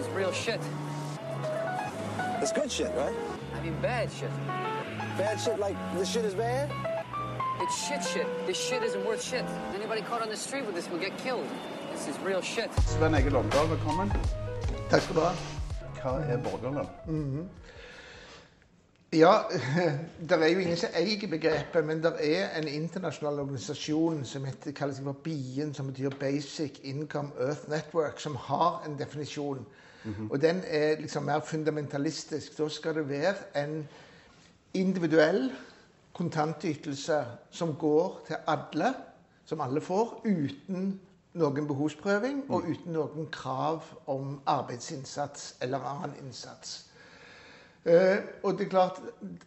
is real shit. It's good shit, right? I mean bad shit. Bad shit like this shit is bad? It's shit shit. This shit isn't worth shit. Anybody caught on the street with this will get killed. This is real shit. Sven Egil Omdal, velkommen. Takk skal du ha. Hva er borgerlønn? Ja, det er jo ingen som eier begrepet, men det er en internasjonal organisasjon som heter, kalles for BIEN, som betyr Basic Income Earth Network, som har en definisjon. Og den er liksom mer fundamentalistisk. Da skal det være en individuell kontantytelse som går til alle, som alle får, uten noen behovsprøving og uten noen krav om arbeidsinnsats eller annen innsats. Uh, og det er klart,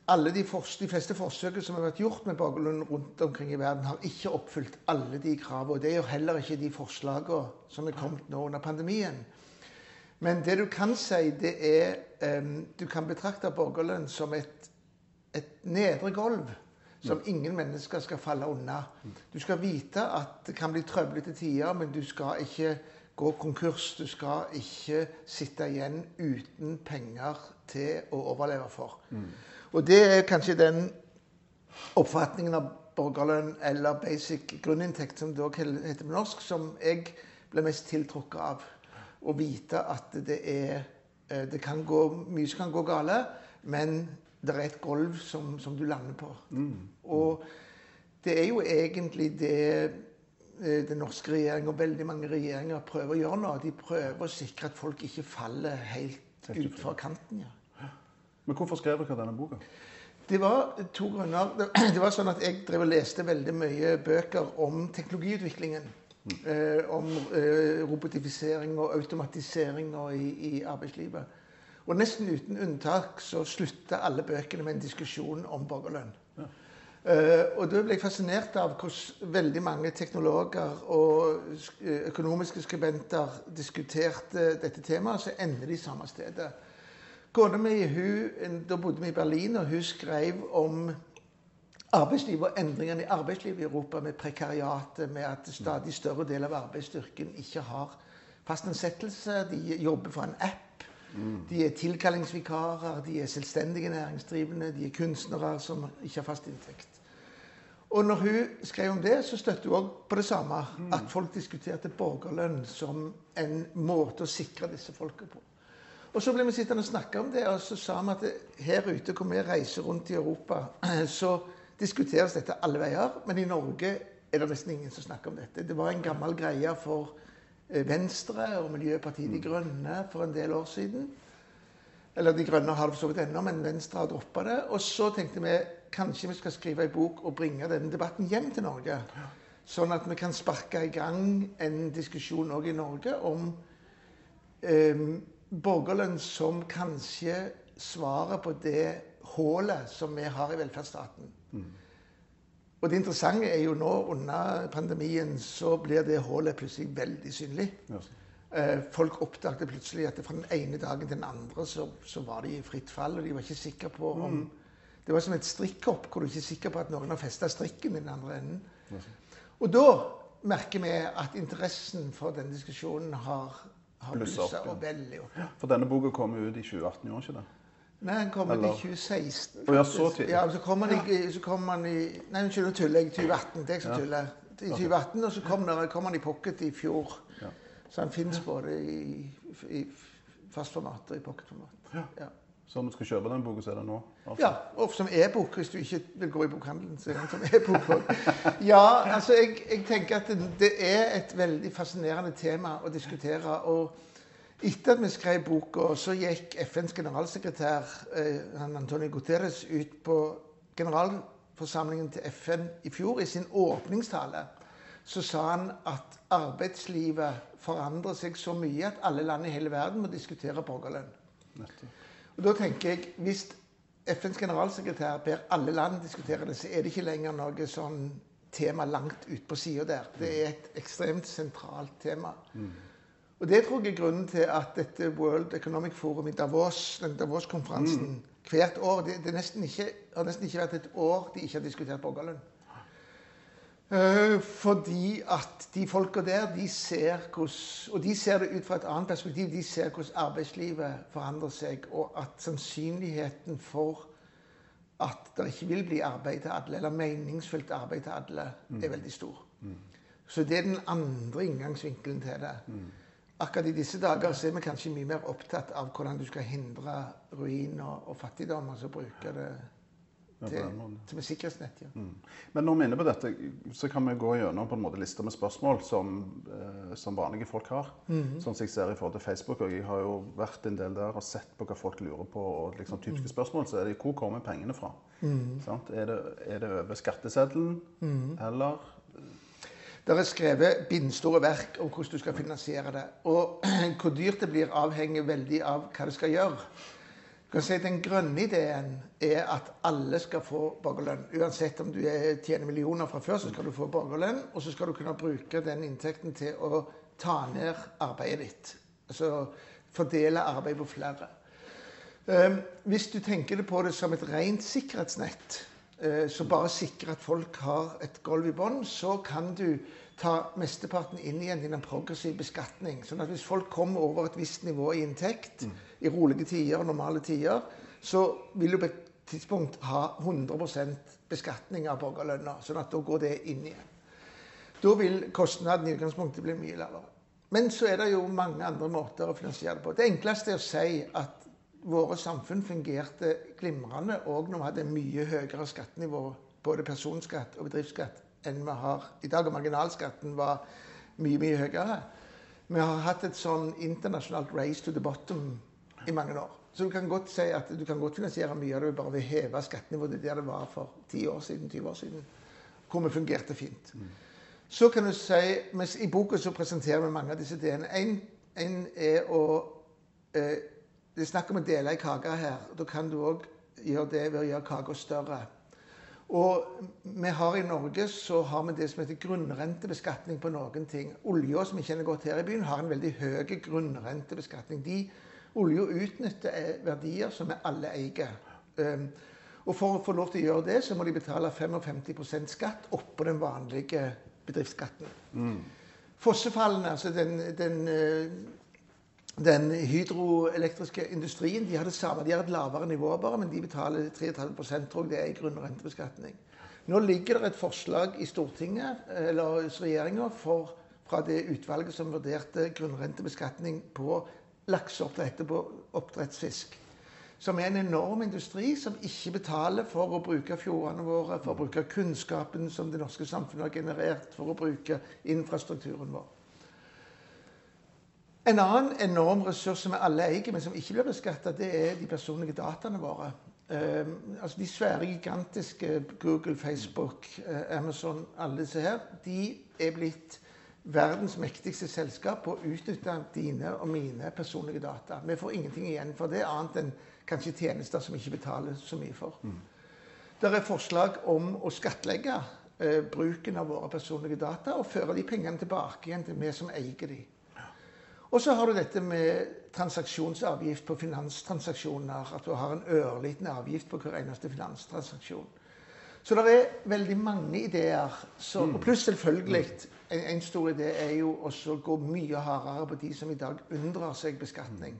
alle de, de fleste forsøkene som har vært gjort med bakgrunn rundt omkring i verden, har ikke oppfylt alle de kravene. Og det gjør heller ikke de forslagene som er kommet nå under pandemien. Men det du kan si, det er um, Du kan betrakte borgerlønn som et, et nedre gulv som ingen mennesker skal falle unna. Du skal vite at det kan bli trøblete tider, men du skal ikke gå konkurs. Du skal ikke sitte igjen uten penger til å overleve for. Og det er kanskje den oppfatningen av borgerlønn eller basic grunninntekt, som det heter på norsk, som jeg ble mest tiltrukket av. Å vite at det er eh, det kan gå, Mye som kan gå gale, men det er et gulv som, som du lander på. Og det er jo egentlig det eh, den norske regjeringen og veldig mange regjeringer prøver å gjøre nå. De prøver å sikre at folk ikke faller helt ut utfor kanten. ja. Men hvorfor skrev dere denne boka? Det var to grunner. Det- Det var sånn at Jeg drev og leste veldig mye bøker om teknologiutviklingen. Eh, om eh, robotifisering og automatisering i, i arbeidslivet. Og nesten uten unntak så slutta alle bøkene med en diskusjon om borgerlønn. Eh, og da ble jeg fascinert av hvordan veldig mange teknologer og økonomiske skribenter diskuterte dette temaet, så ender de samme stedet. Kona mi hun, da bodde vi i Berlin, og hun skrev om arbeidslivet og endringene i arbeidslivet i Europa, med prekariatet, med at stadig større del av arbeidsstyrken ikke har fast ansettelse. De jobber for en app. De er tilkallingsvikarer, de er selvstendige næringsdrivende, de er kunstnere som ikke har fast inntekt. Og når hun skrev om det, så støtte hun òg på det samme. At folk diskuterte borgerlønn som en måte å sikre disse folka på. Og så ble vi sittende og snakke om det, og så sa vi at her ute hvor vi reiser rundt i Europa, så diskuteres dette alle veier. Men i Norge er det nesten ingen som snakker om dette. Det var en gammel greie for eh, Venstre og Miljøpartiet De Grønne for en del år siden. Eller De Grønne har det for så vidt ennå, men Venstre har droppa det. Og så tenkte vi kanskje vi skal skrive en bok og bringe denne debatten hjem til Norge. Sånn at vi kan sparke i gang en diskusjon òg i Norge om eh, borgerlønn som kanskje svaret på det hullet som vi har i velferdsstaten. Og det interessante er jo nå under pandemien så blir det hullet plutselig veldig synlig. Eh, Folk oppdaget plutselig at fra den ene dagen til den andre så, så var de i fritt fall. Og de var ikke sikre på om Det var som et strikkopp hvor du ikke er sikker på at noen har festa strikken i den andre enden. Og da merker vi at interessen for denne diskusjonen har, har blussa opp, ja. For denne boka kom jo ut i 2018, gjorde den ikke det? Nei, han kom Eller? i Eller- 2016. Å, ja, så tidlig. Ja, så kom han i, så kom han i Nei, unnskyld, nå tuller jeg. 2018. Det er jeg som tuller. I 2018, og så kom, der, kom han i pocket i fjor. Ja. Så han fins både i, i fastformat og i pocketformat. Ja. Så om du skal kjøpe den boka, så er det nå? altså. Ja, og som e-bok, hvis du ikke vil gå i bokhandelen. så er den som e-bok. Ja, altså jeg, jeg tenker at det, det er et veldig fascinerende tema å diskutere. og etter at vi skrev boka, så gikk FNs generalsekretær eh, han Antonio Guterres ut på generalforsamlingen til FN i fjor. I sin åpningstale så sa han at arbeidslivet forandrer seg så mye at alle land i hele verden må diskutere borgerlønn. Og da tenker jeg, Hvis FNs generalsekretær ber alle land diskutere det, så er det ikke lenger noe sånn tema langt ut på sida der. Det er et ekstremt sentralt tema. Og det tror jeg er grunnen til at dette World Economic Forum i Davos, den Davos-konferansen hvert år det, det nesten ikke, har nesten ikke vært et år de ikke har diskutert borgerlønn. Uh, fordi at de folka der, de ser hvordan Og de ser det ut fra et annet perspektiv. De ser hvordan arbeidslivet forandrer seg, og at sannsynligheten for at det ikke vil bli arbeid til alle, eller meningsfullt arbeid til alle, er veldig stor. Så det er den andre inngangsvinkelen til det. Akkurat i disse dager så er vi kanskje mye mer opptatt av hvordan du skal hindre ruin og, og fattigdom, altså bruke det til, til, sikkerhetsnett. Ja. Men når vi er inne på dette, så kan vi gå gjennom på en måte lister med spørsmål som, eh, som vanlige folk har. Mhm. Sånn som jeg ser i forhold til Facebook. og Jeg har jo vært en del der og sett på hva folk lurer på. og liksom. Typiske spørsmål så er det hvor kommer pengene fra? Sant? Er, det, er det over skatteseddelen? Mhm. Eller Det er skrevet bindstore verk om hvordan du skal finansiere det. Og hvor dyrt det blir, avhenger veldig av hva det skal gjøre. Du kan si Den grønne ideen er at alle skal få borgerlønn. Uansett om du er- tjener millioner fra før, så skal du få borgerlønn. Og så skal du kunne bruke den inntekten til å ta ned arbeidet ditt. Altså fordele arbeid på flere. Um, hvis du tenker på det som et rent sikkerhetsnett, som bare sikrer at folk har et gulv i bånn, så kan du ta mesteparten inn igjen i en progressiv beskatning. Sånn at hvis folk kommer over et visst nivå i inntekt i rolige tider og normale tider, så vil du på et tidspunkt ha 100% beskatning av borgerlønna. Sånn at da går det inn igjen. Da vil kostnaden i utgangspunktet bli mye lavere. Men så er det jo mange andre måter å finansiere det på. Det enkleste er å si at våre samfunn fungerte glimrende òg når vi hadde mye høyere skattenivå, både personskatt og bedriftsskatt, enn vi har i dag. Og marginalskatten var mye, mye høyere. Vi har hatt et sånn internasjonalt race to the bottom i mange år. Så du kan godt si at du kan godt finansiere mye av det bare ved å heve skattenivået der det var for 10 år siden, 20 år siden. Hvor vi fungerte fint. Så kan du si, I boka så presenterer vi mange av disse ideene. En, en er å eh, Det er snakk om å dele ei kake her. Da kan du òg gjøre det ved å gjøre kaka større. Og vi har I Norge så har vi det som heter grunnrentebeskatning på noen ting. Olja, som vi kjenner godt her i byen, har en veldig høy grunnrentebeskatning. De Olja utnytter eh, verdier som vi alle eier. Um, og For å få lov til å gjøre det, så må de betale 55% skatt oppå den vanlige bedriftsskatten. Fossefallene, altså den, den, eh, den hydroelektriske industrien, de har det samme. De har et lavere nivå bare, men de betaler 33 tror jeg det er i grunnrentebeskatning. Nå ligger det et forslag i Stortinget, eller hos regjeringa, fra det utvalget som vurderte grunnrentebeskatning på lakseoppdrett og på oppdrettsfisk. Som er en enorm industri som ikke betaler for å bruke fjordene våre, for å bruke kunnskapen som det norske samfunnet har generert, for å bruke infrastrukturen vår. En annen enorm ressurs som vi alle eier, men som ikke blir beskatta, det er de personlige dataene våre. Eh, altså De svære, gigantiske Google, Facebook, eh, Amazon, alle disse her, de er blitt verdens mektigste selskap på å utnytte dine og mine personlige data. Vi får ingenting igjen for det, annet enn kanskje tjenester som vi ikke betaler så mye for. Det er forslag om å skattlegge eh, bruken av våre personlige data og føre de pengene tilbake igjen til vi som eier de. Og så har du dette med transaksjonsavgift på finanstransaksjoner. At du har en ørliten avgift på hver eneste finanstransaksjon. Så det er veldig mange ideer. Så, og pluss selvfølgelig en, en stor idé er jo også å gå mye hardere på de som i dag unndrar seg beskatning.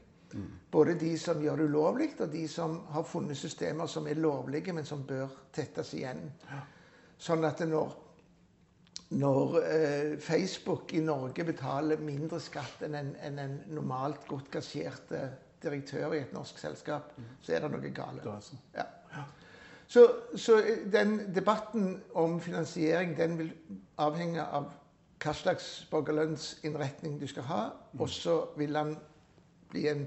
Både de som gjør det ulovlig, og de som har funnet systemer som er lovlige, men som bør tettes igjen. Sånn at når, når eh, Facebook i Norge betaler mindre skatt enn en, enn en normalt godt gasjert eh, direktør i et norsk selskap, så er det noe galt. Er sånn. Ja. Så, så den debatten om finansiering den vil avhenge av hva slags borgerlønnsinnretning du skal ha. Og så vil han bli en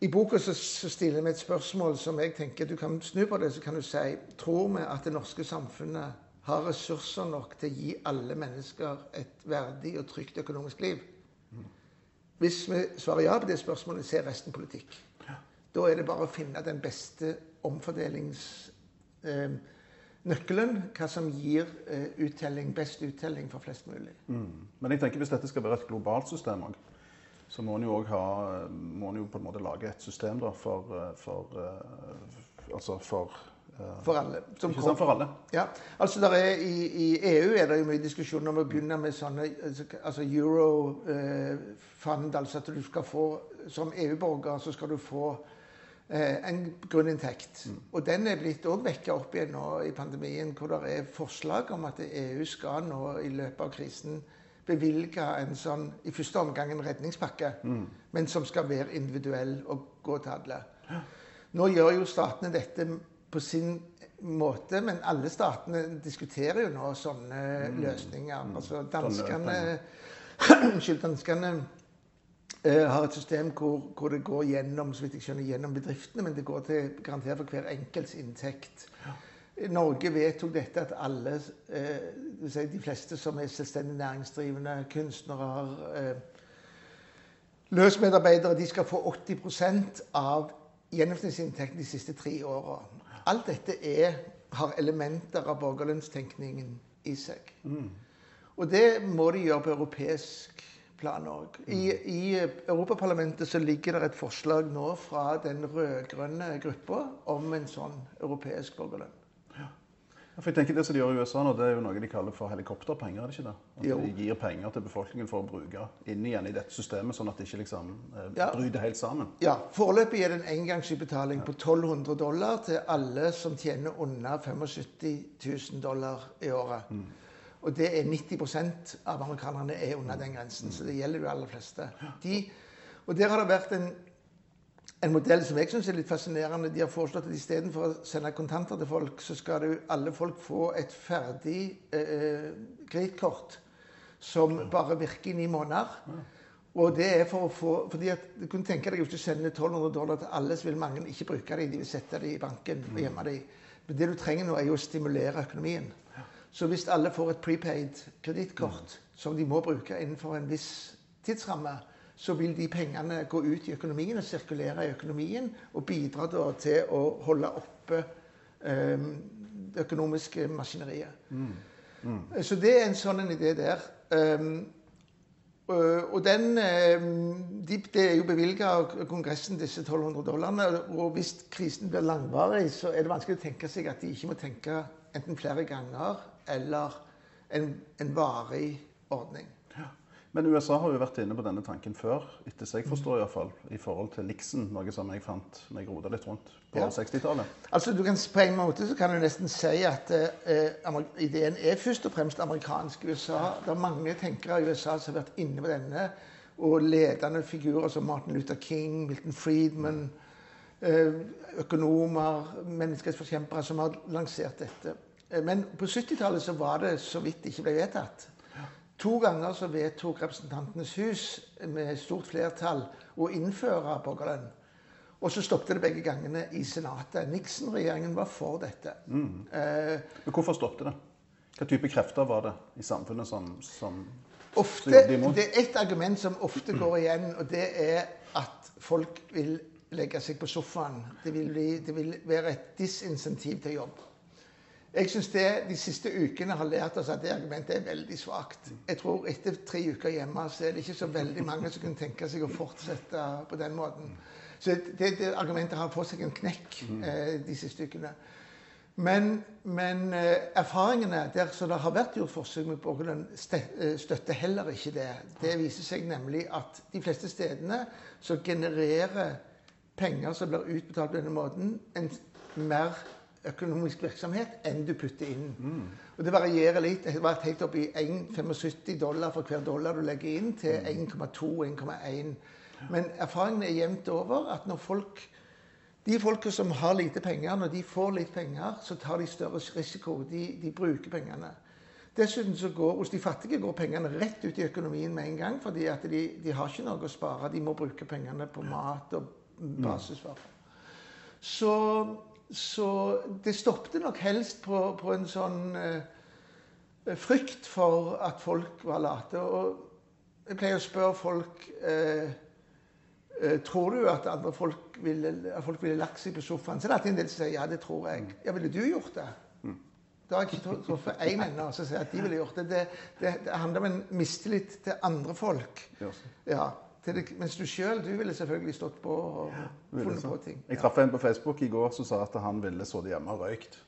I boka så, så stiller vi et spørsmål som jeg tenker du kan snu på det. Så kan du si tror vi at det norske samfunnet har ressurser nok til å gi alle mennesker et verdig og trygt økonomisk liv? Hvis vi svarer ja på det spørsmålet, så er resten politikk. Da er det bare å finne den beste omfordelingsnøkkelen. hva som gir eh, uttelling, best uttelling for flest mulig. Men jeg tenker hvis dette skal være et globalt system òg, så må en jo, jo på en måte lage et system da, for, eh, for, eh, altså for For alle. Som for alle? Ja, altså er, i, I EU er det jo mye diskusjon om å begynne med sånne altså euro-fund. altså at du skal få, Som EU-borger så skal du få eh, en grunninntekt. Og den er blitt òg vekka opp igjen nå i pandemien, hvor det er forslag om at EU skal nå i løpet av krisen bevilge en sånn, i første omgang en redningspakke, men som skal være individuell og gå til alle. Nå gjør jo statene dette på sin måte, men alle statene diskuterer jo nå sånne løsninger. Altså danskene Unnskyld, danskene uh, har et system hvor, hvor det går gjennom så vidt jeg skjønner, gjennom bedriftene, men det går til garantert for hver enkelts inntekt. Norge vedtok dette at alle, uh, vil si de fleste som er selvstendig næringsdrivende, kunstnere, uh, løsmedarbeidere, de skal få 80% av gjennomsnittsinntekten de siste tre åra. Alt dette er, har elementer av borgerlønnstenkningen i seg. Og det må de gjøre på europeisk plan òg. I, I Europaparlamentet så ligger det et forslag nå fra den rød-grønne gruppa om en sånn europeisk borgerlønn. Ja, For jeg tenker Det som de gjør i USA nå, det er jo noe de kaller for helikopterpenger. er det ikke det? At Jo. De gir penger til befolkningen for å bruke inn igjen i dette systemet, sånn at det ikke liksom eh, Ja. bryter helt sammen. Ja, Foreløpig er det en engangsutbetaling på 1200 dollar til alle som tjener under 75 000 dollar i året. Og det er 90% av amerikanerne er under den grensen, så det gjelder de aller fleste. De, og der har det vært en, en modell som jeg syns er litt fascinerende. De har foreslått at istedenfor å sende kontanter til folk, så skal du, alle folk få et ferdig eh, kredittkort som bare virker i ni måneder. Og det er for å få, fordi at Du kunne tenke deg hvis du sender 1200 dollar til alle, så vil mange ikke bruke dem. De vil sette dem i banken og gjemme dem. Men det du trenger nå, er jo å stimulere økonomien. Så hvis alle får et prepaid kredittkort som de må bruke innenfor en viss tidsramme, så vil de pengene gå ut i økonomien og sirkulere i økonomien og bidra til å holde oppe eh, det økonomiske maskineriet. Så det er en sånn en idé der. Um, og den, eh, de, Det er jo bevilga av Kongressen, disse 1200 dollarene. Og hvis krisen blir langvarig, så er det vanskelig å tenke seg at de ikke må tenke enten flere ganger eller en, en varig ordning. Men USA har jo vært inne på denne tanken før, etter seg jeg forstår i hvert fall, i forhold til Nixon, noe som jeg fant når jeg rota litt rundt på Ja. 60-tallet. Altså du kan, På en måte så kan du nesten si at eh, ideen er først og fremst amerikansk. USA, Det er mange tenkere i USA som har vært inne på denne. Og ledende figurer som Martin Luther King, Milton Friedman, eh, økonomer, menneskerettsforkjempere som har lansert dette. Eh, Men på 70-tallet så var det så vidt det ikke ble vedtatt. To ganger så vedtok Representantenes hus med stort flertall å innføre borgerlønn. Og så stoppet det begge gangene i Senatet. Nixon-regjeringen var for dette. Eh, Men hvorfor stoppet det? Hva type krefter var det i samfunnet som, som ofte, de imot? det er et argument som ofte går igjen, og det er at folk vil legge seg på sofaen. Det vil, bli, det vil være et disinsentiv til jobb. Jeg syns det de siste ukene har lært oss at det argumentet er veldig svakt. Jeg tror etter tre uker hjemme så er det ikke så veldig mange som kunne tenke seg å fortsette på den måten. Så det, det argumentet har fått seg en knekk eh, de siste ukene. Men, men eh, erfaringene der som det har vært gjort forsøk med borgerlønn, eh, støtter heller ikke det. Det viser seg nemlig at de fleste stedene så genererer penger som blir utbetalt på denne måten, en mer økonomisk virksomhet enn du putter inn. Og det varierer litt. Det har vært helt opp i 1,75 dollar for hver dollar du legger inn, til 1,2-1,1. Men erfaringen er jevnt over at når folk de folka som har lite penger, når de får litt penger, så tar de større risiko. De, de bruker pengene. Dessuten så går hos de fattige går pengene rett ut i økonomien med en gang, fordi at de, de har ikke noe å spare. De må bruke pengene på mat og basisvarer. Så, så det stoppet nok helst på, på en sånn eh, frykt for at folk var late. Og jeg pleier å spørre folk eh, Eh, Tror du at andre folk ville, at folk ville lagt seg på sofaen? Så er det alltid en del som sier ja, det tror jeg. Ja, ville du gjort det? Da har jeg ikke truffet én ennå som sier at de ville gjort det. Det, det. det handler om en mistillit til andre folk. Ja. Det, mens du sjøl, du ville selvfølgelig stått på og ja, funnet på ting. Jeg traff en på Facebook i går som sa at han ville sittet hjemme og røykt.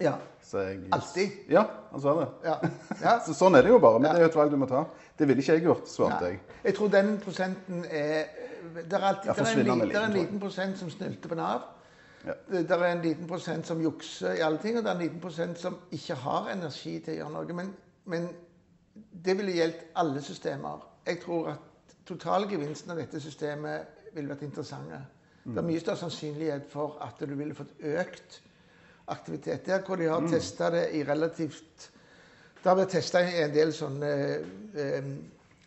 Ja. Så jeg, Alltid? Ja, han sa det. ja. ja. Så sånn er det jo bare. Men det er jo et valg du må ta. Det ville ikke jeg gjort, svarte jeg. Jeg tror den prosenten er Det er, alltid, det er, en, det er en liten, prosent som snylter på Nav. Ja. Det er en liten prosent som jukser i alle ting, og det er en liten prosent som ikke har energi til å gjøre noe. Men, men det ville gjeldt alle systemer. Jeg tror at totalgevinsten av dette systemet ville vært interessante. Det er mye større sannsynlighet for at du ville fått økt aktivitet. Der hvor de har testa det i relativt Det har vært testa en del sånne eh,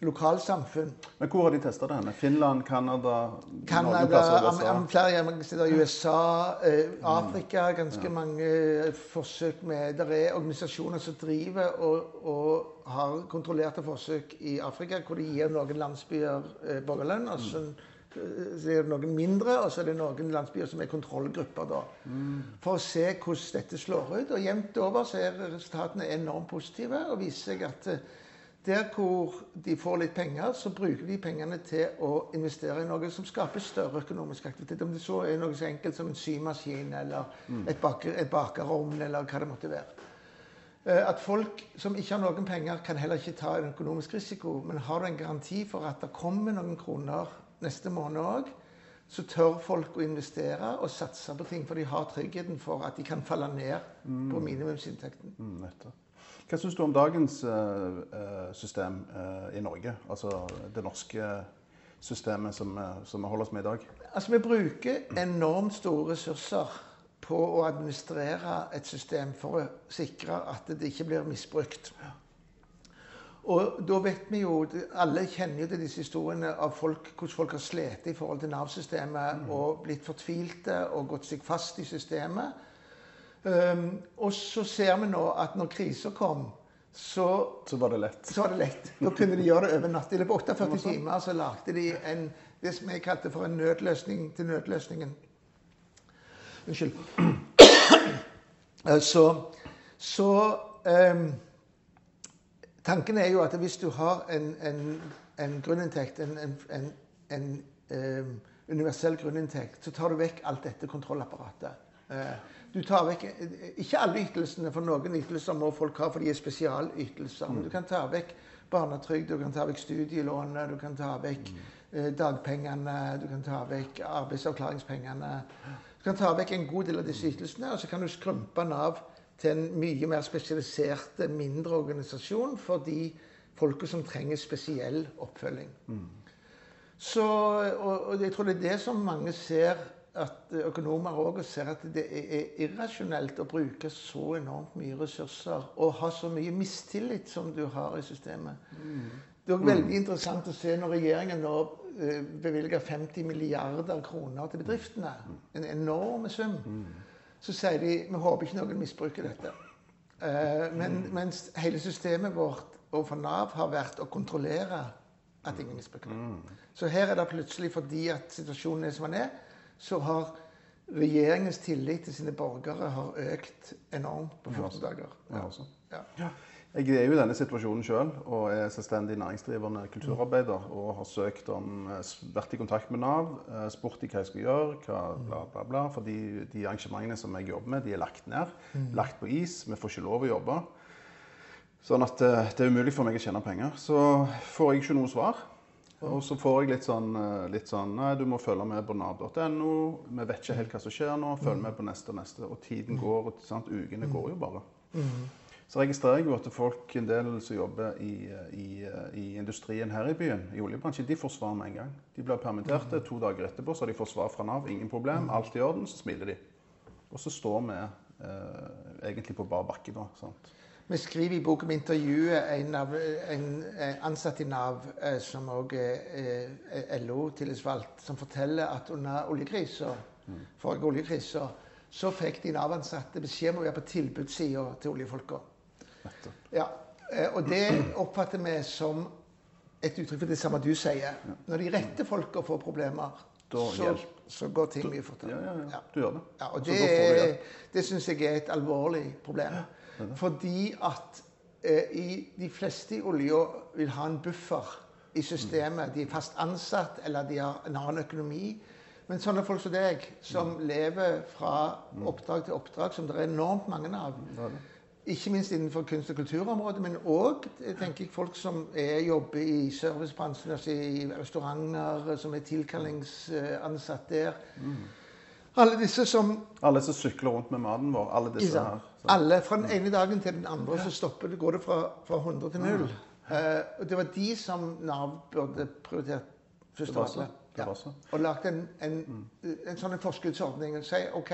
lokalsamfunn. Men hvor har de testa det henne? Finland, Canada, Canada, USA? USA, eh, Afrika. Ganske mange eh, forsøk med Det er organisasjoner som driver og, og har kontrollerte forsøk i Afrika, hvor de gir noen landsbyer eh, borgerlønn. og så eh, så er det noen mindre, og så er det noen landsbyer som er kontrollgrupper. da. For å se hvordan dette slår ut. Og jevnt over så er resultatene enormt positive og viser seg at der hvor de får litt penger, så bruker de pengene til å investere i noe som skaper større økonomisk aktivitet. Om det så er noe så enkelt som en symaskin eller et, baker, et bakerovn eller hva det måtte være. Eh, At folk som ikke har noen penger, kan heller ikke ta en økonomisk risiko. Men har du en garanti for at det kommer noen kroner neste måned òg, så tør folk å investere og satse på ting, for de har tryggheten for at de kan falle ned på minimumsinntekten. Mm. Hva syns du om dagens eh, eh, system eh, i Norge? Altså det norske systemet som, som vi holder oss med i dag? Altså, Vi bruker enormt store ressurser på å administrere et system for å sikre at det ikke blir misbrukt. Og da vet vi jo, Alle kjenner jo til disse historiene av folk, hvordan folk har slitt i forhold til Nav-systemet og blitt fortvilte og gått seg fast i systemet. Um, og så ser vi nå at når krisa kom, så Så var det lett. så var det lett. Da kunne de gjøre det over natt. I løpet av 48 timer så lagde de en, det som jeg kalte for en nødløsning til nødløsningen. Unnskyld. Så, så um, Tanken er jo at hvis du har en, en, en grunninntekt, en, en, en, en ehm, universell grunninntekt, så tar du vekk alt dette kontrollapparatet. Eh, du tar vekk Ikke alle ytelsene, for noen ytelser må folk ha, for de er spesialytelser. Men du kan ta vekk barnetrygd, du kan ta vekk studielånet, du kan ta vekk eh, dagpengene, du kan ta vekk arbeidsavklaringspengene. Du kan ta vekk en god del av disse ytelsene, og så kan du skrumpe Nav til en mye mer spesialisert, mindre organisasjon for de folka som trenger spesiell oppfølging. Så, og, og jeg tror det er det som mange ser, at økonomer òg ser at det er, irrasjonelt å bruke så enormt mye ressurser og ha så mye mistillit som du har i systemet. Det er også veldig interessant å se når regjeringen nå eh, bevilger 50 milliarder kroner til bedriftene, en enorm sum, så sier de vi håper ikke noen misbruker dette. Eh, men, mens hele systemet vårt overfor Nav har vært å kontrollere at ingen misbruker det. Så her er det plutselig, fordi at situasjonen er som den er, så har regjeringens tillit til sine borgere har økt enormt på 14 dager. Ja, altså. Ja. Jeg er jo i denne situasjonen sjøl og er selvstendig næringsdrivende kulturarbeider. Og har søkt om, eh, vært i kontakt med Nav, eh, spurt de hva jeg skal gjøre, hva bla, bla, bla. For de, de arrangementene som jeg jobber med, de er lagt ned. Lagt på is. Vi får ikke lov å jobbe. Sånn at eh, det er umulig for meg å tjene penger. Så får jeg ikke noe svar. Og så får jeg litt sånn, eh, litt sånn Nei, du må følge med på nav.no. Vi vet ikke helt hva som skjer nå. Følg med på neste og neste. Og tiden går. og sant? Ukene går jo bare. Så registrerer jeg jo at folk, en del som jobber i, i, i industrien her i byen, i oljebransjen, de får svar med en gang. De blir permitterte. To dager etterpå så har de fått svar fra Nav. Ingen problem. Alt i orden. Så smiler de. Og så står vi eh, egentlig på bar bakke da. sant? Vi skriver i boken vi intervjuer en, av, en eh, ansatt i Nav, eh, som òg er eh, LO-tillitsvalgt, som forteller at under oljekrisa, forrige oljekrisa, så fikk de Nav-ansatte beskjed om å være på tilbudssida til oljefolka. Ja, og det oppfatter vi som et uttrykk for det samme du sier. Når de rette folka får problemer, så, så går ting mye fortere. Ja, ja, ja. Du gjør det. Ja, og det, hjelp. det syns jeg er et alvorlig problem. Fordi at eh, i, de fleste i olja vil ha en buffer i systemet. De er fast ansatt, eller de har en annen økonomi. Men sånne folk som deg, som lever fra oppdrag til oppdrag, som det er enormt mange av, ikke minst innenfor kunst- og kulturområdet, men òg folk som er, jobber i servicebransjen, altså i restauranter, som er tilkallingsansatt der. Alle disse som Alle som sykler rundt med maten vår. Alle disse her. Alle fra den ene dagen til den andre så stopper det, går det fra, fra 100 til 0. Uh, og det var de som Nav burde prioritert først av alle. Ja. Og lagd en, en, en sånn forskuddsordning. Si OK,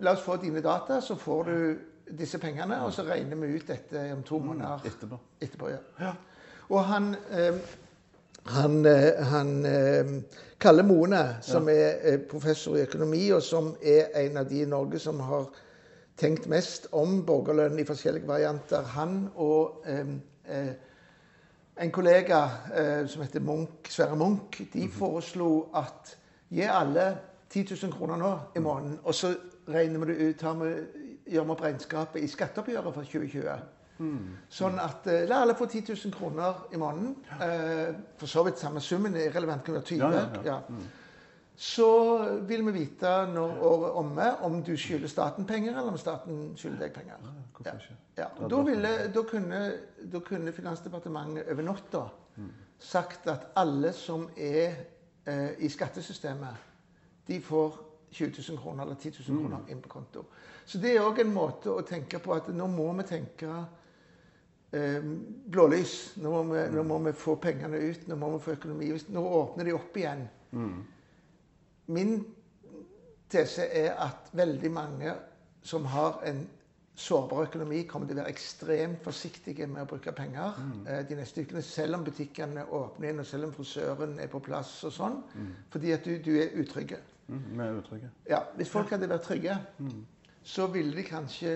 la oss få dine data, så får du disse pengene, og så regner vi ut dette om to måneder Etterpå. etterpå. Ja. Ja. Og han eh, han, eh, han eh, Kalle Mone, som er eh, professor i økonomi, og som er en av de i Norge som har tenkt mest om borgerlønn i forskjellige varianter, han og eh, en kollega eh, som heter Munch, Sverre Munch, de foreslo at gi alle 10 000 kroner nå i måneden, og så regner vi det ut, tar vi, gjør vi opp regnskapet i skatteoppgjøret for 2020. Sånn at eh, la alle få 10 000 kroner i måneden. Eh, for så vidt samme summen er relevant, kunne være 20. Ja, ja, ja. Så vil vi vite når året er omme om du skylder staten penger, eller om staten skylder deg penger. Ja. Ja, da, ville, da, kunne, da kunne Finansdepartementet over natta sagt at alle som er eh, i skattesystemet, de får 20 000 kroner eller 10 000 kroner inn på konto. Så det er òg en måte å tenke på at nå må vi tenke eh, blålys. Nå må, vi, nå må vi få pengene ut, nå må vi få økonomi. Nå åpner de opp igjen. Min tese er at veldig mange som har en sårbar økonomi, kommer til å være ekstremt forsiktige med å bruke penger mm. de neste ukene, selv om butikkene åpner igjen, og selv om frisøren er på plass og sånn. Fordi at du, du er utrygge. Mm, vi er utrygge. Ja, hvis folk hadde vært trygge, så ville de kanskje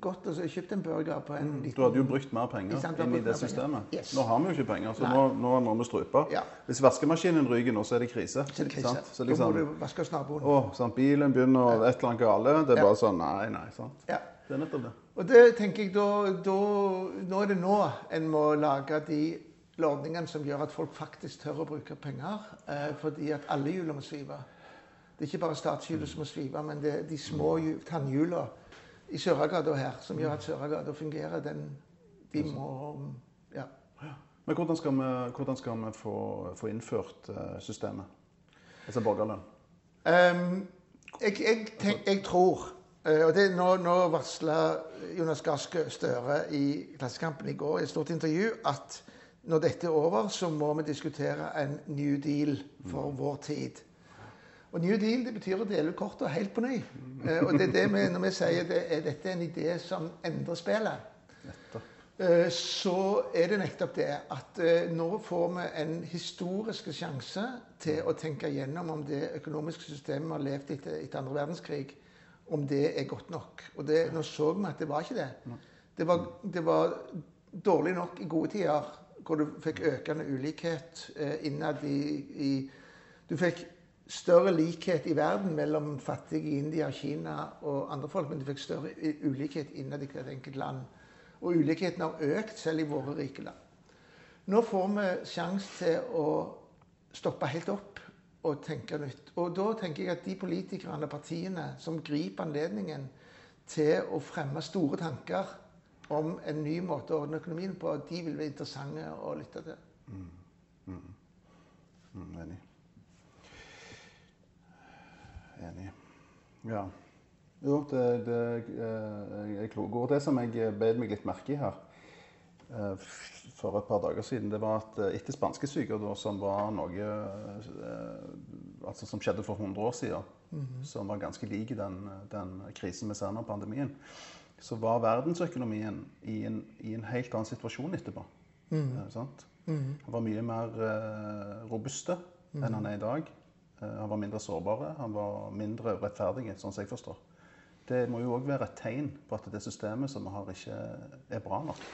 gått og så kjøpt en burger på en liten Du hadde jo brukt mer penger sant, inn i det systemet. Yes. Nå har vi jo ikke penger, så Nei. nå, nå må vi strupe. Ja. Hvis vaskemaskinen ryker nå, så er det krise. Så er det krise. Sant? Så Da liksom, må du vaske naboen. å, sant? Bilen begynner et eller annet gale. Det er Ja. bare sånn Nei, nei. sant? Ja. Det er nettopp det. Og det tenker jeg da, da Nå er det nå en må lage de ordningene som gjør at folk faktisk tør å bruke penger. Eh, fordi at alle hjulene må svive. Det er ikke bare statshjulet som må svive, men det er de små tannhjulene i Søragata her som gjør at Søragata fungerer. Den, de må Ja. Men hvordan skal vi, hvordan skal vi få, få innført eh, systemet? Altså borgerlønn. Um, jeg, jeg, tenk, jeg tror eh, og det, Nå, nå varsla Jonas Gahr Støre i Klassekampen i går i et stort intervju at når dette er over, så må vi diskutere en new deal for vår tid. Og New Deal det betyr å dele ut kortet helt på ny. Eh, og det er det vi, når vi sier det er, dette er en idé som endrer spillet, eh, så er det nettopp det at eh, nå får vi en historisk sjanse til å tenke gjennom om det økonomiske systemet vi har levd etter, etter andre verdenskrig, om det er godt nok. Og det, nå så vi at det var ikke det. Det var, det var dårlig nok i gode tider, hvor du fikk økende ulikhet innad i, i Du fikk større likhet i verden mellom fattige i India, Kina og andre folk, men du fikk større ulikhet innad i hvert enkelt land. Og ulikheten har økt selv i våre rike land. Nå får vi sjanse til å stoppe helt opp og tenke nytt. Og da tenker jeg at de politikerne og partiene som griper anledningen til å fremme store tanker om en ny måte å ordne økonomien på, de vil være interessante å lytte til. Mm, enig. Enig. Ja. Jo, det, det eh, er kloke ord. Det som jeg bed meg litt merke i her eh, for et par dager siden, det var at eh, etter spanskesyke, da, som var noe eh, altså som skjedde for 100 år siden, som var ganske lik den, den krisen vi ser nå, pandemien, så var verdensøkonomien i en, i en helt annen situasjon etterpå. Eh, sant? Han var mye mer eh, robuste enn han er i dag. Eh, han var mindre sårbare, han var mindre rettferdig, sånn som jeg forstår. Det må jo òg være et tegn på at det systemet som vi har, ikke er bra nok.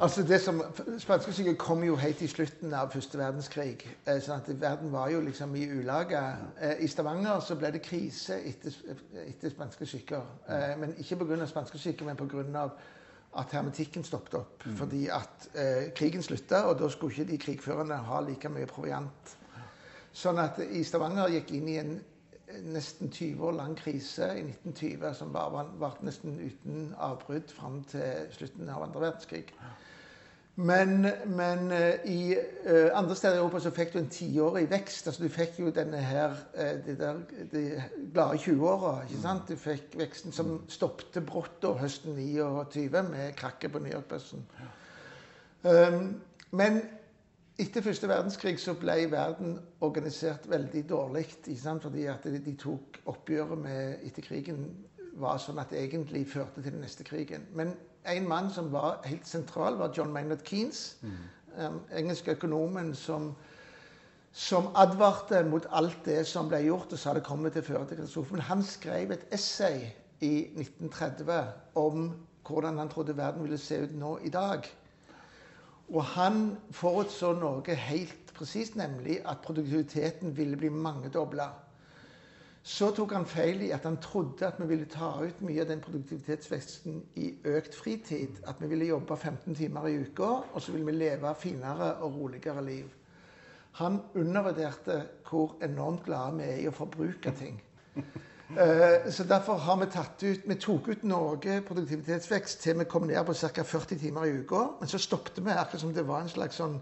Altså det som, Spanskesyken kom jo helt i slutten av første verdenskrig. Eh, sånn at Verden var jo liksom i ulage. Eh, I Stavanger så ble det krise etter, etter spanskesyker. Eh, men ikke pga. spanskesyke, men pga. at hermetikken stoppet opp. Fordi at eh, krigen slutta, og da skulle ikke de krigførende ha like mye proviant. Sånn at i Stavanger gikk inn i en nesten 20 år lang krise i 1920 som bare var- varte nesten uten avbrudd fram til slutten av andre verdenskrig. Men, men eh, i eh, andre steder i Europa så fikk du en tiårig vekst. altså Du fikk jo denne her eh, de der de glade 20-åra. ikke sant? Du fikk veksten som stoppet brått da høsten 29 med krakket på New York-børsen. Um, men etter første verdenskrig så ble verden organisert veldig dårlig. Fordi at de, tok oppgjøret med etter krigen var sånn at det egentlig førte til den neste krigen. Men en mann som var helt sentral, var John Maynard Keynes. Um, engelske økonomen som, som advarte mot alt det som ble gjort, og sa det kommer til å føre til katastrofe. Men han skrev et essay i 1930 om hvordan han trodde verden ville se ut nå i dag. Og han forutså noe helt presist, nemlig at produktiviteten ville bli mangedobla. Så tok han feil i at han trodde at vi ville ta ut mye av den produktivitetsveksten i økt fritid. At vi ville jobbe 15 timer i uka, og så ville vi leve finere og roligere liv. Han undervurderte hvor enormt glade vi er i å forbruke ting. Eh, Så derfor har vi tatt ut Vi tok ut noe produktivitetsvekst til vi kom ned på ca. 40 timer i uka. Men så stoppet vi, akkurat som det var en slags sånn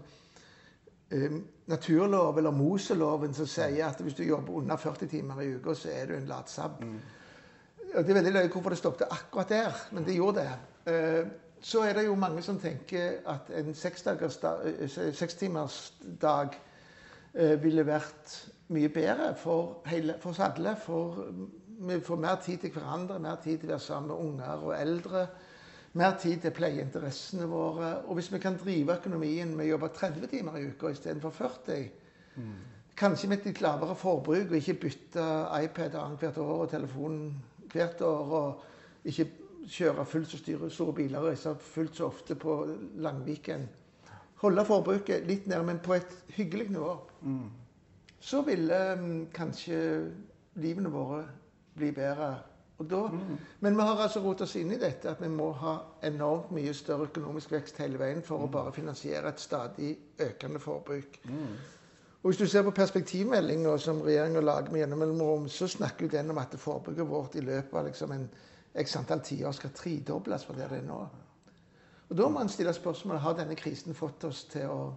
eh, naturlov, eller Moseloven, som sier at hvis du jobber under 40 timer i uka, så er du en latsabb. Og Det er veldig løye hvorfor det stoppet akkurat der, men det gjorde det. Eh, Så er det jo mange som tenker at en sekstimersdag eh, ville vært mye bedre for, hele, for oss alle. For vi får mer tid til hverandre, mer tid til å være sammen med unger og eldre. Mer tid til å pleie interessene våre. Og hvis vi kan drive økonomien med å jobbe 30 timer i uka istedenfor 40 Kanskje med et litt lavere forbruk og ikke bytte iPad annethvert år og telefon hvert år. Og ikke kjøre fullt så store biler og reise fullt så ofte på Langviken. Holde forbruket litt nede, men på et hyggelig nivå. Så ville mm, kanskje livene våre bli bedre. Og da, Men vi har altså rotet oss inn i dette at vi må ha enormt mye større økonomisk vekst hele veien for å bare finansiere et stadig økende forbruk. Og Hvis du ser på perspektivmeldinga som regjeringa lager med gjennom mellomrom, så snakker den om at forbruket vårt i løpet av liksom en x antall tiår skal tredobles fra der det er nå. Og Da må en stille spørsmålet har denne krisen fått oss til å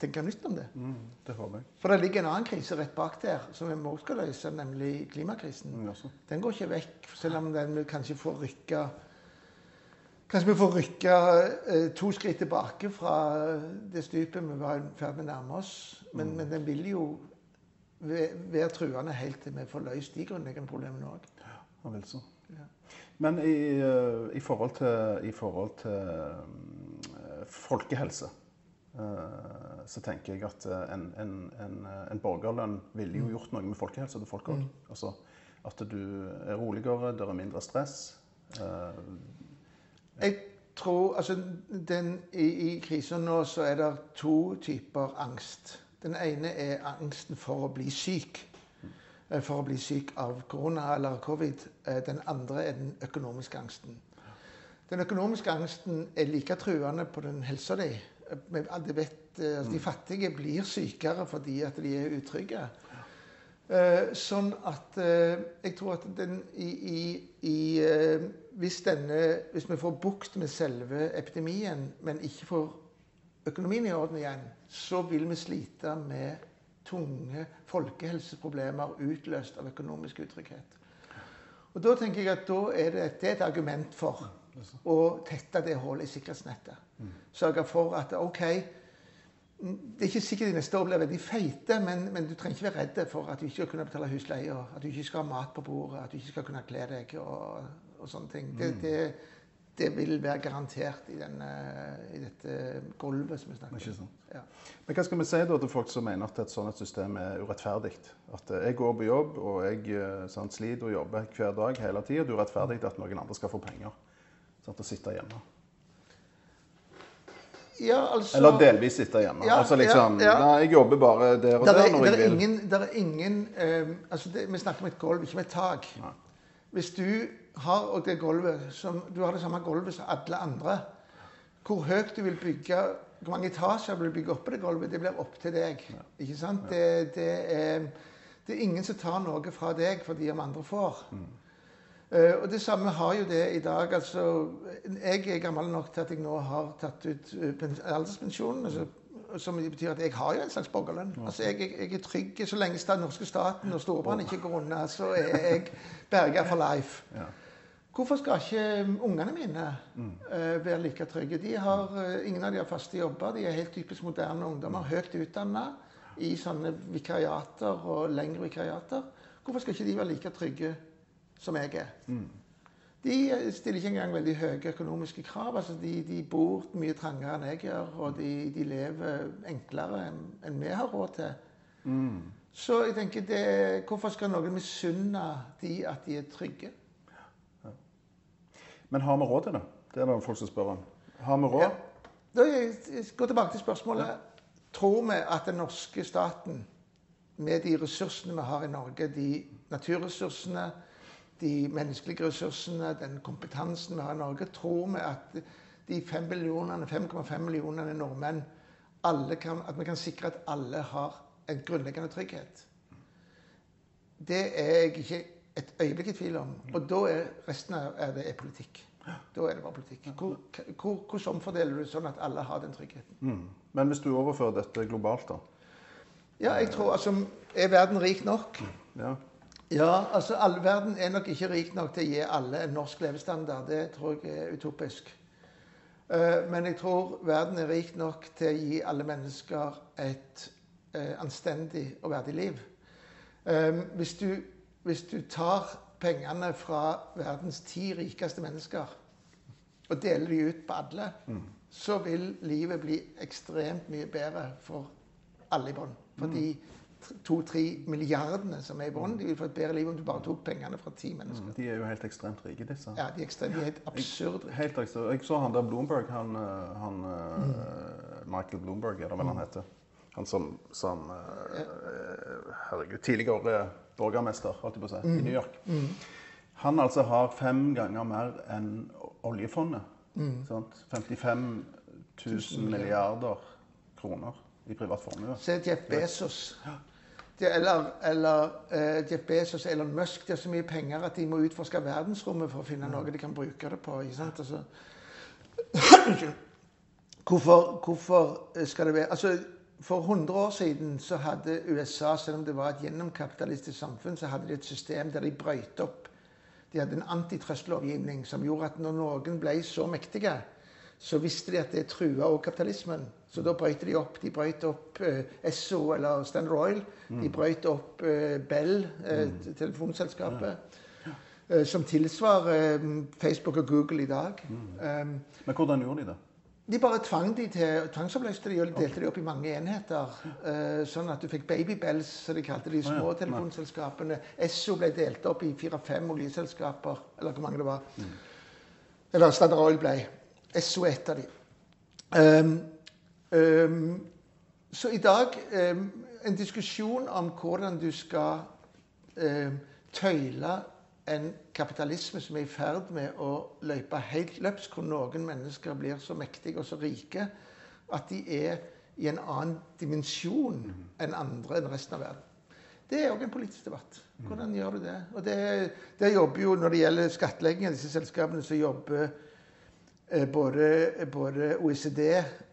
tenke nytt om det. Mm, det håper jeg. For det ligger en annen krise rett bak der som vi også skal løse, nemlig klimakrisen. Mm. Den går ikke vekk, selv om den kanskje får rykka Kanskje vi får rykka eh, to skritt tilbake fra det stupet vi var i ferd med å nærme oss. Men, men den vil jo være truende helt til vi får løst de grunnleggende problemene òg. Ja, vel så. Ja. Men i, eh, i forhold til, i forhold til eh, folkehelse eh, så tenker jeg at eh, en, en, en, eh, en borgerlønn ville jo gjort noe med folkehelsa til folk òg. Altså, at du er roligere, det er mindre stress. eh, Jeg tror altså den, I i krisa nå så er det to typer angst. Den ene er angsten for å bli syk. eh, For å bli syk av korona eller covid. Eh, Den andre er den økonomiske angsten. Den økonomiske angsten er like truende på den helsa di. Alle vet, eh, altså, De fattige blir sykere fordi at de er utrygge. Eh, sånn at eh, jeg tror at den i, i, i hvis, denne, hvis vi får bukt med selve epidemien, men ikke får økonomien i orden igjen, så vil vi slite med tunge folkehelseproblemer utløst av økonomisk utrygghet. Og Da tenker jeg at da er det, det er et argument for å tette det hullet i sikkerhetsnettet. Sørge for at OK, det er ikke sikkert de neste år blir veldig feite, men, men du trenger ikke være redd for at du ikke skal kunne betale husleie, og at du ikke skal ha mat på bordet, at du ikke skal kunne kle deg og, og sånne ting. Det, det, det vil være garantert i, denne, i dette gulvet som vi snakker om. Ja. Men hva skal vi si da til folk som mener at et sånt system er urettferdig? At eh, jeg går på jobb og jeg eh, sliter og jobber hver dag hele tida. Det er urettferdig at noen andre skal få penger. Sant, å sitte hjemme. Ja, altså, Eller delvis sitte hjemme. Ja, altså liksom ja. Nei, jeg jobber bare der og Der der er, når jeg vil. ingen, der er ingen eh, altså det, Vi snakker om et gulv, ikke om et tak. Nei. Hvis du har det gulvet som, du har det samme gulvet som alle andre, hvor høyt du vil bygge, hvor mange etasjer du vil bygge oppå det gulvet, det blir opp til deg. Ikke sant? Det, det, er, det er ingen som tar noe fra deg fordi om andre får. Eh, og det samme har jo det i dag. altså, Jeg er gammel nok til at jeg nå har tatt ut alderspensjonen. alderspensjon. Altså, som betyr at jeg har jo en slags borgerlønn. Altså, jeg, jeg, er trygg så lenge den norske staten og Storbrann ikke går unna, så er jeg berga for life. Hvorfor skal ikke ungene mine eh, være like trygge? De har, eh, ingen av de har faste jobber. De er helt typisk moderne ungdommer. Høyt utdanna i sånne vikariater og lengre vikariater. Hvorfor skal ikke de være like trygge som jeg er? De eh, stiller ikke engang veldig høye økonomiske krav. altså De, de bor mye trangere enn jeg gjør, og de, de lever enklere enn en vi har råd til. Så jeg tenker det, hvorfor skal noen misunne de at de er trygge? Men har vi råd til det? Det er det folk som spør om. Har vi råd? Ja. Da jeg går tilbake til spørsmålet. Tror vi at den norske staten, med de ressursene vi har i Norge, de naturressursene, de menneskelige ressursene, den kompetansen vi har i Norge, tror vi at de 5,5 millionene, 5,5 millionene nordmenn alle kan, At vi kan sikre at alle har en grunnleggende trygghet? Det er jeg ikke et øyeblikk i tvil om. Og da er resten av det er politikk. Da er det bare politikk. Hvor, hvor, hvordan omfordeler du sånn at alle har den tryggheten? Mm. Men hvis du overfører dette globalt, da? Ja, jeg tror altså Er verden rik nok? Ja. Ja, altså all verden er nok ikke rik nok til å gi alle en norsk levestandard. Det tror jeg er utopisk. Eh, Men jeg tror verden er rik nok til å gi alle mennesker et eh, anstendig og verdig liv. Eh, Hvis du, hvis du tar pengene fra verdens ti rikeste mennesker og deler de ut på alle, så vil livet bli ekstremt mye bedre for alle i bånn. For de to-tre milliardene som er i bånn, de vil få et bedre liv om du bare tok pengene fra ti mennesker. De er jo helt ekstremt rike, disse. Ja, de er ekstremt, de er helt absurde. Helt ekstremt. Jeg så han der Bloomberg, han, eh, han eh, Michael Bloomberg er det vel han heter. Han som, som eh, Herregud, tidligere borgermester, holdt jeg på å si, i New York. Han altså har fem ganger mer enn oljefondet. Sant? 55 000 milliarder kroner i privat formue. Se Jeff Bezos. Det, eller eller uh, Jeff Bezos eller Musk. De har så mye penger at de må utforske verdensrommet for å finne noe de kan bruke det på. ikke sant? Altså, hvorfor, hvorfor skal det være Altså, For 100 år siden så hadde USA, selv om det var et gjennomkapitalistisk samfunn, så hadde de et system der de brøyt opp. De hadde en antitrustlovgivning som gjorde at når noen ble så mektige, så visste de at det trua også kapitalismen. Så da brøyt de opp. De brøyt opp eh, Esso eller Standard Oil. De brøyt opp eh, Bell, eh, telefonselskapet. eh, Som tilsvarer eh, Facebook og Google i dag. Um, Men hvordan gjorde de det? de bare tvang de til, tvangsoppløste de og delte de opp i mange enheter. Uh, sånn at du fikk babybells, som de kalte de små ja. telefonselskapene. Esso ble delt opp i fire-fem oljeselskaper, eller hvor mange det var. Eller Standard Oil ble. Esso er et av de. Um, um, så i dag um, en diskusjon om hvordan du skal ehm, tøyle en kapitalisme som er i ferd med å løpe helt løpsk, hvor noen mennesker blir så mektige og så rike at de er i en annen dimensjon enn andre enn resten av verden. Det er òg en politisk debatt. Hvordan gjør du det? Og det, det jobber jo, Når det gjelder skattlegging av disse selskapene, så jobber både, både OECD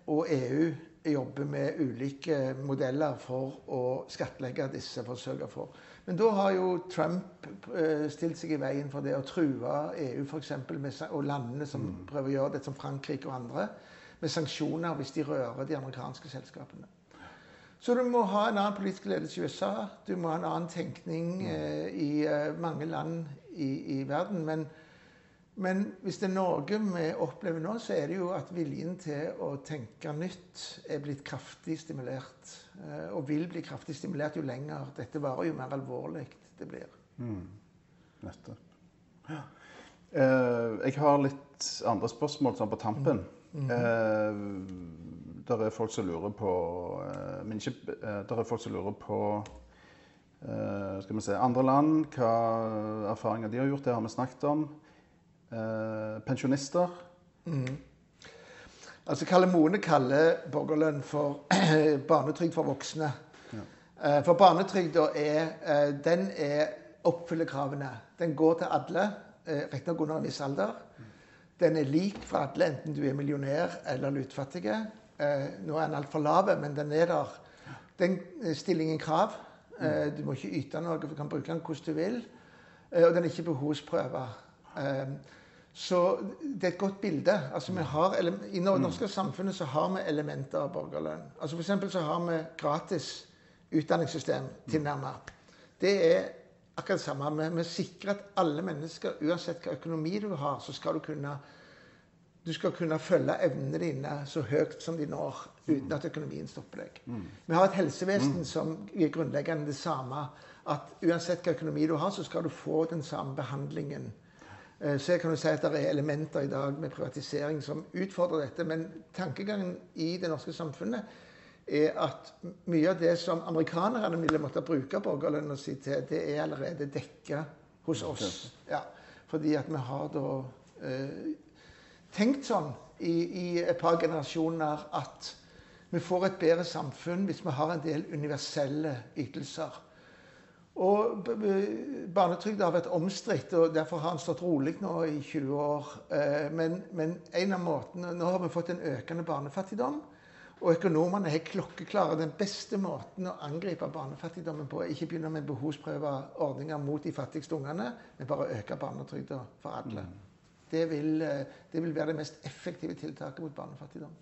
og EU jobber med ulike modeller for å skattlegge disse. for å sørge for. Men da har jo Trump eh, stilt seg i veien for det å true EU for eksempel, med, og landene som prøver å gjøre det, som Frankrike og andre, med sanksjoner hvis de rører de amerikanske selskapene. Så du må ha en annen politisk ledelse i USA. Du må ha en annen tenkning eh, i eh, mange land i, i verden. Men, men hvis det er noe vi opplever nå, så er det jo at viljen til å tenke nytt er blitt kraftig stimulert. eh, og vil bli kraftig stimulert jo lenger dette varer, jo mer alvorlig det blir. Nettopp. Ja. Eh, jeg har litt andre spørsmål sånn på tampen. eh, der er folk som lurer på eh, Men ikke eh, Der er folk som lurer på Eh, skal vi se, Andre land, hva erfaringer de har gjort, det har vi snakket om. Eh, pensjonister. Altså Kalle Mone kaller borgerlønn for barnetrygd for voksne. Ja. For barnetrygda er eh, Den er, oppfyller kravene. Den går til alle, eh, riktignok under en viss alder. Den er lik for alle, enten du er millionær eller lutfattig. Eh, Nå er den altfor lav, men den er der. Den eh, stiller ingen krav. Eh, Du må ikke yte noe, du kan bruke den hvordan du vil. Eh, Og den er ikke behovsprøva. Så det er et godt bilde. Altså, vi har, ele- I det norske samfunnet så har vi elementer av borgerlønn. Altså, eksempel så har vi gratis utdanningssystem tilnærmet. Det er akkurat det samme. Vi, sikrer at alle mennesker, uansett hva økonomi du har, så skal du kunne du skal kunne følge evnene dine så høyt som de når, uten at økonomien stopper deg. Vi har et helsevesen som er grunnleggende det samme. At uansett hva økonomi du har, så skal du få den samme behandlingen. Eh, Så jeg kan jo si at det er elementer i dag med privatisering som utfordrer dette. Men tankegangen i det norske samfunnet er at mye av det som amerikanerne ville måtte bruke borgerlønna si til, det er allerede dekka hos oss. Ja, fordi at vi har da eh, tenkt sånn i, i et par generasjoner at vi får et bedre samfunn hvis vi har en del universelle ytelser. Og Barnetrygda har vært omstridt, og derfor har den stått rolig nå i 20 år. Eh, Men, men en av måtene, nå har vi fått en økende barnefattigdom. Og økonomene er klokkeklare. Den beste måten å angripe barnefattigdommen på er ikke begynne med behovsprøve ordninger mot de fattigste ungene, men bare øke barnetrygda for alle. Det vil, eh, det vil være det mest effektive tiltaket mot barnefattigdom.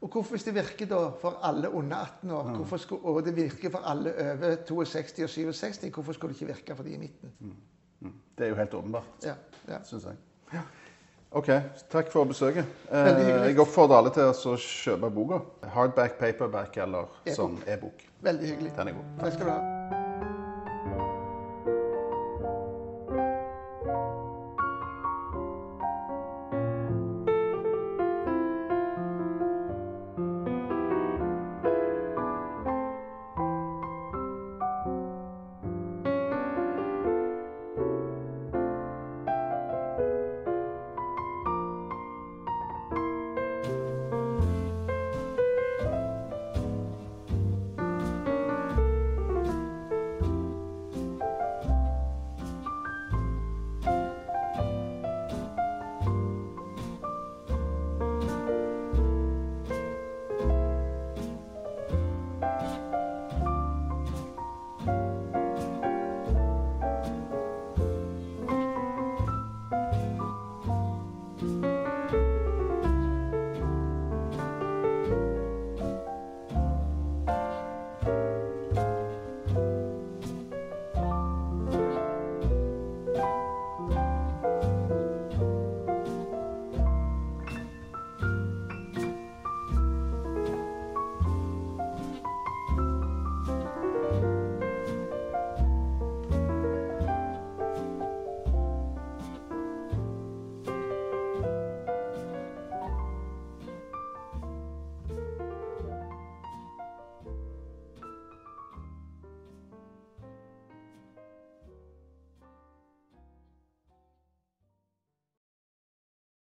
Og hvorfor, hvis det virker da for alle under 18 år, skulle, og det virker for alle over 62 og 67, hvorfor skulle det ikke virke for de i midten? Det er jo helt åpenbart, Ja, ja. syns jeg. OK, takk for besøket. Eh, jeg oppfordrer alle til å kjøpe boka. Hardback, paperback eller E-bok. som e-bok. Veldig hyggelig. Den er god. Takk skal du ha.